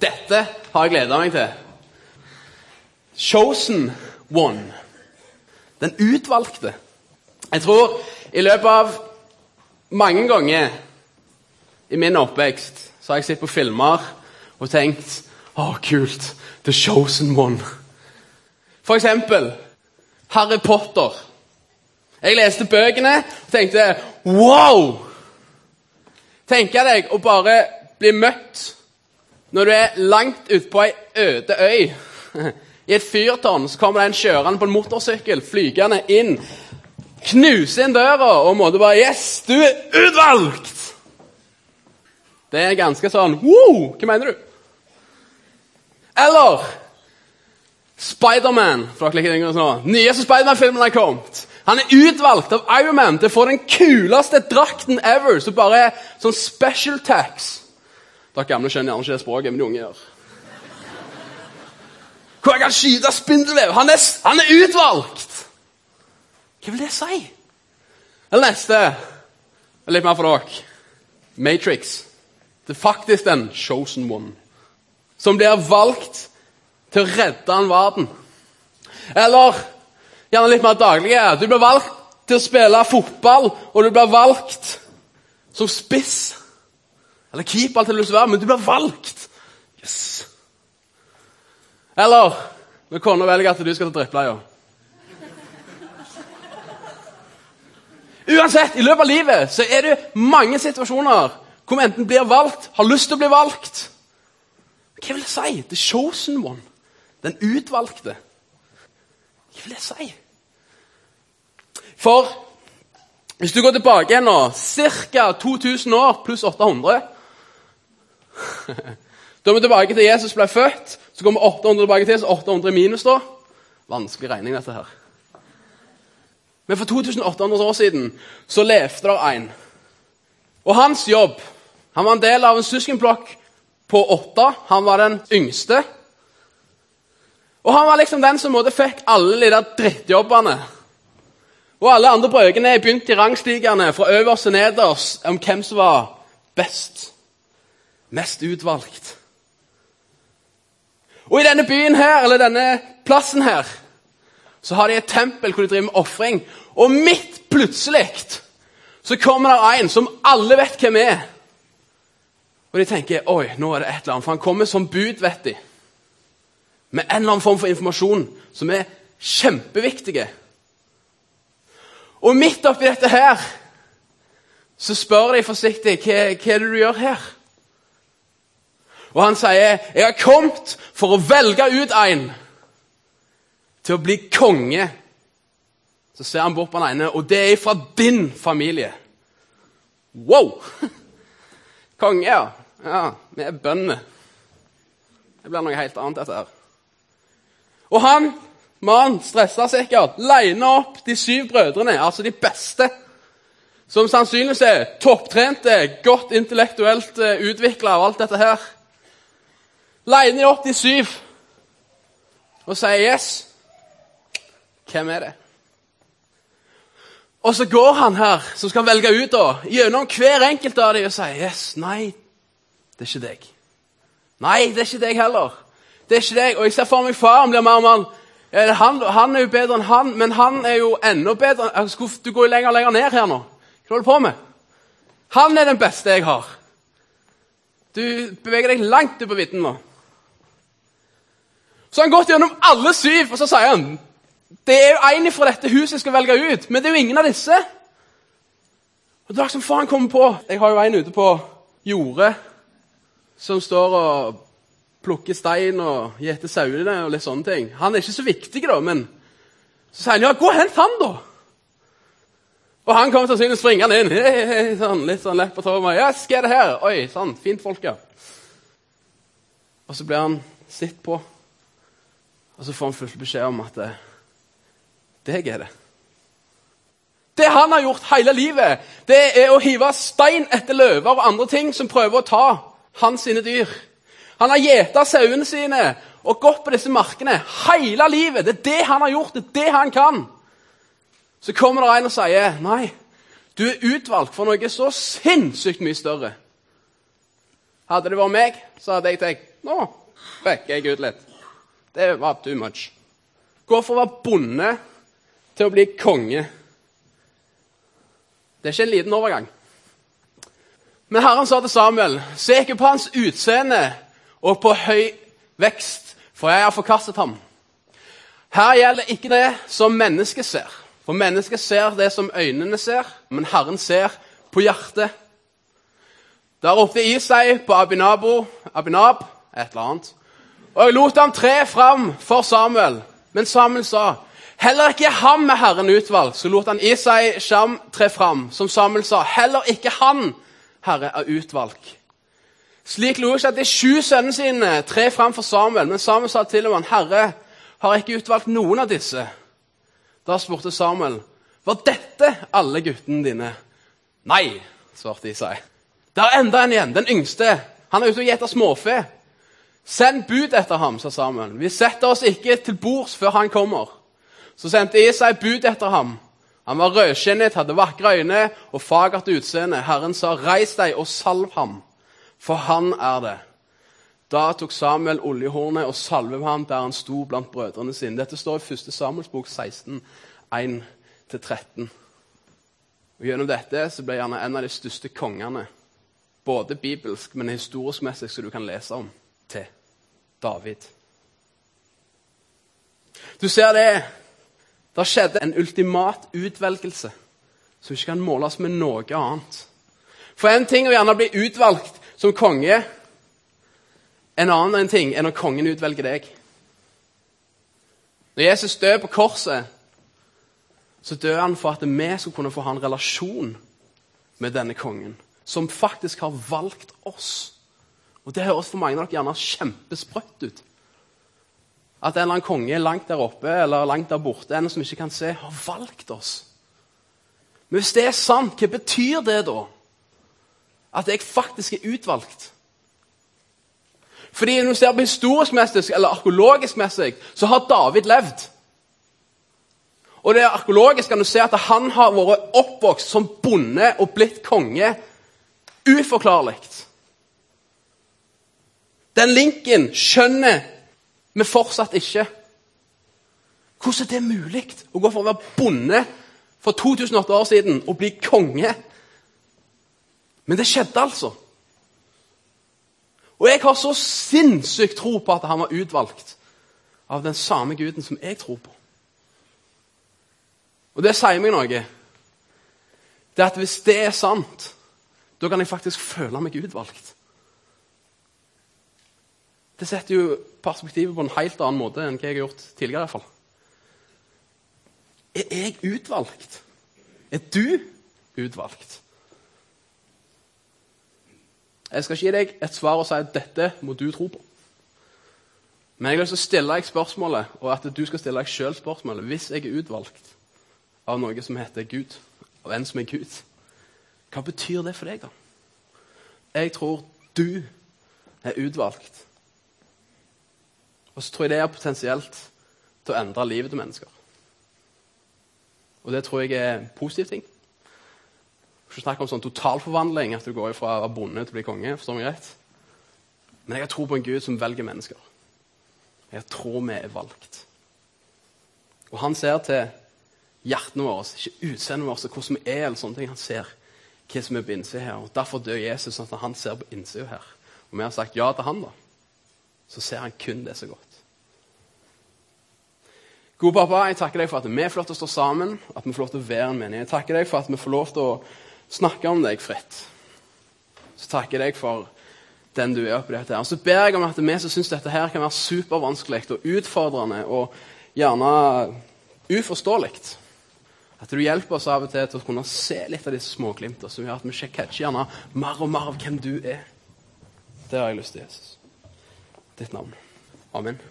Dette har jeg gleda meg til. Chosen one. Den utvalgte. Jeg tror i løpet av mange ganger i min oppvekst så har jeg sett på filmer og tenkt Å, kult. The chosen one. For eksempel Harry Potter. Jeg leste bøkene og tenkte Wow! Tenker deg å bare bli møtt når du er langt ute på ei øde øy. I et fyrtårn så kommer det en kjørende på en motorsykkel flygende inn. Knuser inn døra og måtte bare Yes, du er utvalgt! Det er ganske sånn Wow! Hva mener du? Eller Spiderman. for dere tenker sånn. Nyeste Spiderman-filmen har kommet. Han er utvalgt av Ironman til å få den kuleste drakten ever. Så bare sånn special tax. Dere gamle skjønner gjerne ikke det språket, men de unge gjør. Hvor jeg kan skyte spindelvev. Han, er- han er utvalgt! Hva vil det si? Eller neste. Litt mer for dere. Matrix. Det er faktisk den chosen one. Som blir valgt til å redde en verden. Eller gjerne litt mer daglige. Du blir valgt til å spille fotball, og du blir valgt som spiss. Eller keep alt det du lyst til å være, men du blir valgt. Yes. Eller når kona velger at du skal ta drittbleia. Uansett, i løpet av livet så er det mange situasjoner hvor vi enten blir valgt, har lyst til å bli valgt. Hva vil det si? The chosen one. Den utvalgte. Hva vil det si? For hvis du går tilbake igjen nå, ca. 2000 år pluss 800 Da er vi tilbake til Jesus ble født. Så kommer 800 tilbake til, så 800 minus da. Vanskelig regning, dette her. Men for 2800 år siden så levde der en. Og hans jobb Han var en del av en søskenflokk på åtte. Han var den yngste. Og han var liksom den som måtte fikk alle de der drittjobbene. Og alle andre brøkene begynte i rangstigene fra øverst til nederst om hvem som var best. Mest utvalgt. Og i denne byen her, eller denne plassen her, så har de et tempel hvor de driver med ofring. Og midt plutselig så kommer det en som alle vet hvem er. Og de tenker oi, nå er det et eller annet, for han kommer som bud, vet de. Med en eller annen form for informasjon som er kjempeviktige. Og midt oppi dette her så spør de forsiktig hva, hva er det du gjør her. Og han sier, 'Jeg har kommet for å velge ut en til å bli konge.' Så ser han bort på den ene, og det er fra din familie. Wow! Konge, ja. Ja, Vi er bønder. Det blir noe helt annet, dette her. Og han, mannen, stressa sikkert, liner opp de syv brødrene, altså de beste. Som sannsynligvis er topptrente, godt intellektuelt uh, utvikla av alt dette her. Opp de syv og sier 'yes'. Hvem er det? Og så går han her, som skal velge ut, da, gjennom hver enkelt av dem og sier 'yes', nei, det er ikke deg. Nei, det er ikke deg heller. Det er ikke deg. Og jeg ser for meg faren blir mer og mer han, han, er jo bedre enn han, men han er jo enda bedre. Skuff, du går jo lenger og lenger ned her nå. Hva holder du på med? Han er den beste jeg har. Du beveger deg langt ut på vidden nå. Så har han gått gjennom alle syv, og så sier han det er jo én fra dette huset jeg skal velge ut, men det er jo ingen av disse. Og da som faen kommer på Jeg har jo en ute på jordet som står og plukker stein og gjeter sauene og litt sånne ting. Han er ikke så viktig, da, men så sier han ja, gå og hent han, da. Og han kommer sannsynligvis springende inn. Hei, hei, sånn, litt sånn lett på tåa. Ja, hva det her? Oi, sånn, fint folk, ja. Og så blir han sett på, og så får han full beskjed om at deg er det. Det han har gjort hele livet, det er å hive stein etter løver og andre ting som prøver å ta hans sine dyr. Han har gjeta sauene sine og gått på disse markene hele livet. Det er det han har gjort, det er det han kan. Så kommer det en og sier nei, du er utvalgt for noe så sinnssykt mye større. Hadde det vært meg, så hadde jeg tenkt nå backer jeg ut litt. Det var too much. Gå fra å være bonde til å bli konge. Det er ikke en liten overgang. Men Herren sa til Samuel, se ikke på hans utseende og på høy vekst, for jeg har forkastet ham. Her gjelder ikke det som mennesket ser. For mennesket ser det som øynene ser, men Herren ser på hjertet. Da ropte Isai på Abinabo, Abinab et eller annet, og jeg lot ham tre fram for Samuel. Men Samuel sa, heller ikke ham er Herren utvalgt. Så lot han Isai Sham tre fram. Som Samuel sa, heller ikke han, Herre, er utvalgt. Slik lo ikke de sju sønnene sine tre fram for Samuel. Men Samuel sa til ham, Herre, har ikke utvalgt noen av disse. Da spurte Samuel, var dette alle guttene dine? Nei, svarte Isai. Det er enda en igjen, den yngste. Han er ute og gjeter småfe. Send bud etter ham, sa Samuel. Vi setter oss ikke til bords før han kommer. Så sendte Isai bud etter ham. Han var rødskinnet, hadde vakre øyne og fagert utseende. Herren sa, reis deg og salv ham, for han er det. Da tok Samuel oljehornet og salvet ham der han sto blant brødrene sine. Dette står i 1. Samuels bok 16, 1-13. Og Gjennom dette så ble han en av de største kongene, både bibelsk, men historisk messig, som du kan lese om, til David. Du ser det. Det skjedde en ultimat utvelgelse som ikke kan måles med noe annet. For en ting å gjerne bli utvalgt som konge, en annen ting er når kongen utvelger deg. Når Jesus dør på korset, så dør han for at vi skal kunne få ha en relasjon med denne kongen, som faktisk har valgt oss. Og Det høres for mange av dere gjerne kjempesprøtt ut. At en eller annen konge langt der oppe eller langt der borte en som ikke kan se, har valgt oss. Men hvis det er sant, hva betyr det da? At jeg faktisk er utvalgt? Fordi når du ser på historisk messig eller arkeologisk messig, så har David levd. Og det arkeologisk kan du se at han har vært oppvokst som bonde og blitt konge. Uforklarlig. Den linken skjønner vi fortsatt ikke. Hvordan er det mulig å gå fra å være bonde for 2008 år siden og bli konge? Men det skjedde altså. Og jeg har så sinnssykt tro på at han var utvalgt av den samme guden som jeg tror på. Og det sier meg noe. Det er at Hvis det er sant, da kan jeg faktisk føle meg utvalgt. Det setter jo perspektivet på en helt annen måte enn hva jeg har gjort tidligere. i hvert fall. Er jeg utvalgt? Er du utvalgt? Jeg skal ikke gi deg et svar og si at dette må du tro på. Men jeg har lyst til å stille deg spørsmålet, og at du skal stille deg sjøl spørsmålet. Hvis jeg er utvalgt av noe som heter Gud, av en som er Gud, hva betyr det for deg, da? Jeg tror du er utvalgt og så tror jeg det er potensielt til å endre livet til mennesker. Og det tror jeg er en positiv ting. Ikke snakk om sånn totalforvandling, at du går fra å være bonde til å bli konge. forstår meg rett. Men jeg har tro på en Gud som velger mennesker. Jeg tror vi er valgt. Og han ser til hjertene våre, ikke utseendet vårt hvordan vi er. eller sånne ting. Han ser hva som er på innsida her. og Derfor dør Jesus, sånn at han ser på innsida her. Og vi har sagt ja til han, da. Så ser han kun det så godt. Gode pappa, jeg takker deg for at vi får lov til å stå sammen, at vi får lov til å være en menighet. Jeg takker deg for at vi får lov til å snakke om deg fritt. Så takker jeg deg for den du er oppi dette. her. Og så ber jeg om at vi som syns dette her kan være supervanskelig og utfordrende og gjerne uforståelig, at du hjelper oss av og til til å kunne se litt av disse småglimtene som gjør at vi ikke catcher gjerne mer og mer av hvem du er. Det har jeg lyst til, Jesus. Ditt navn. Amen.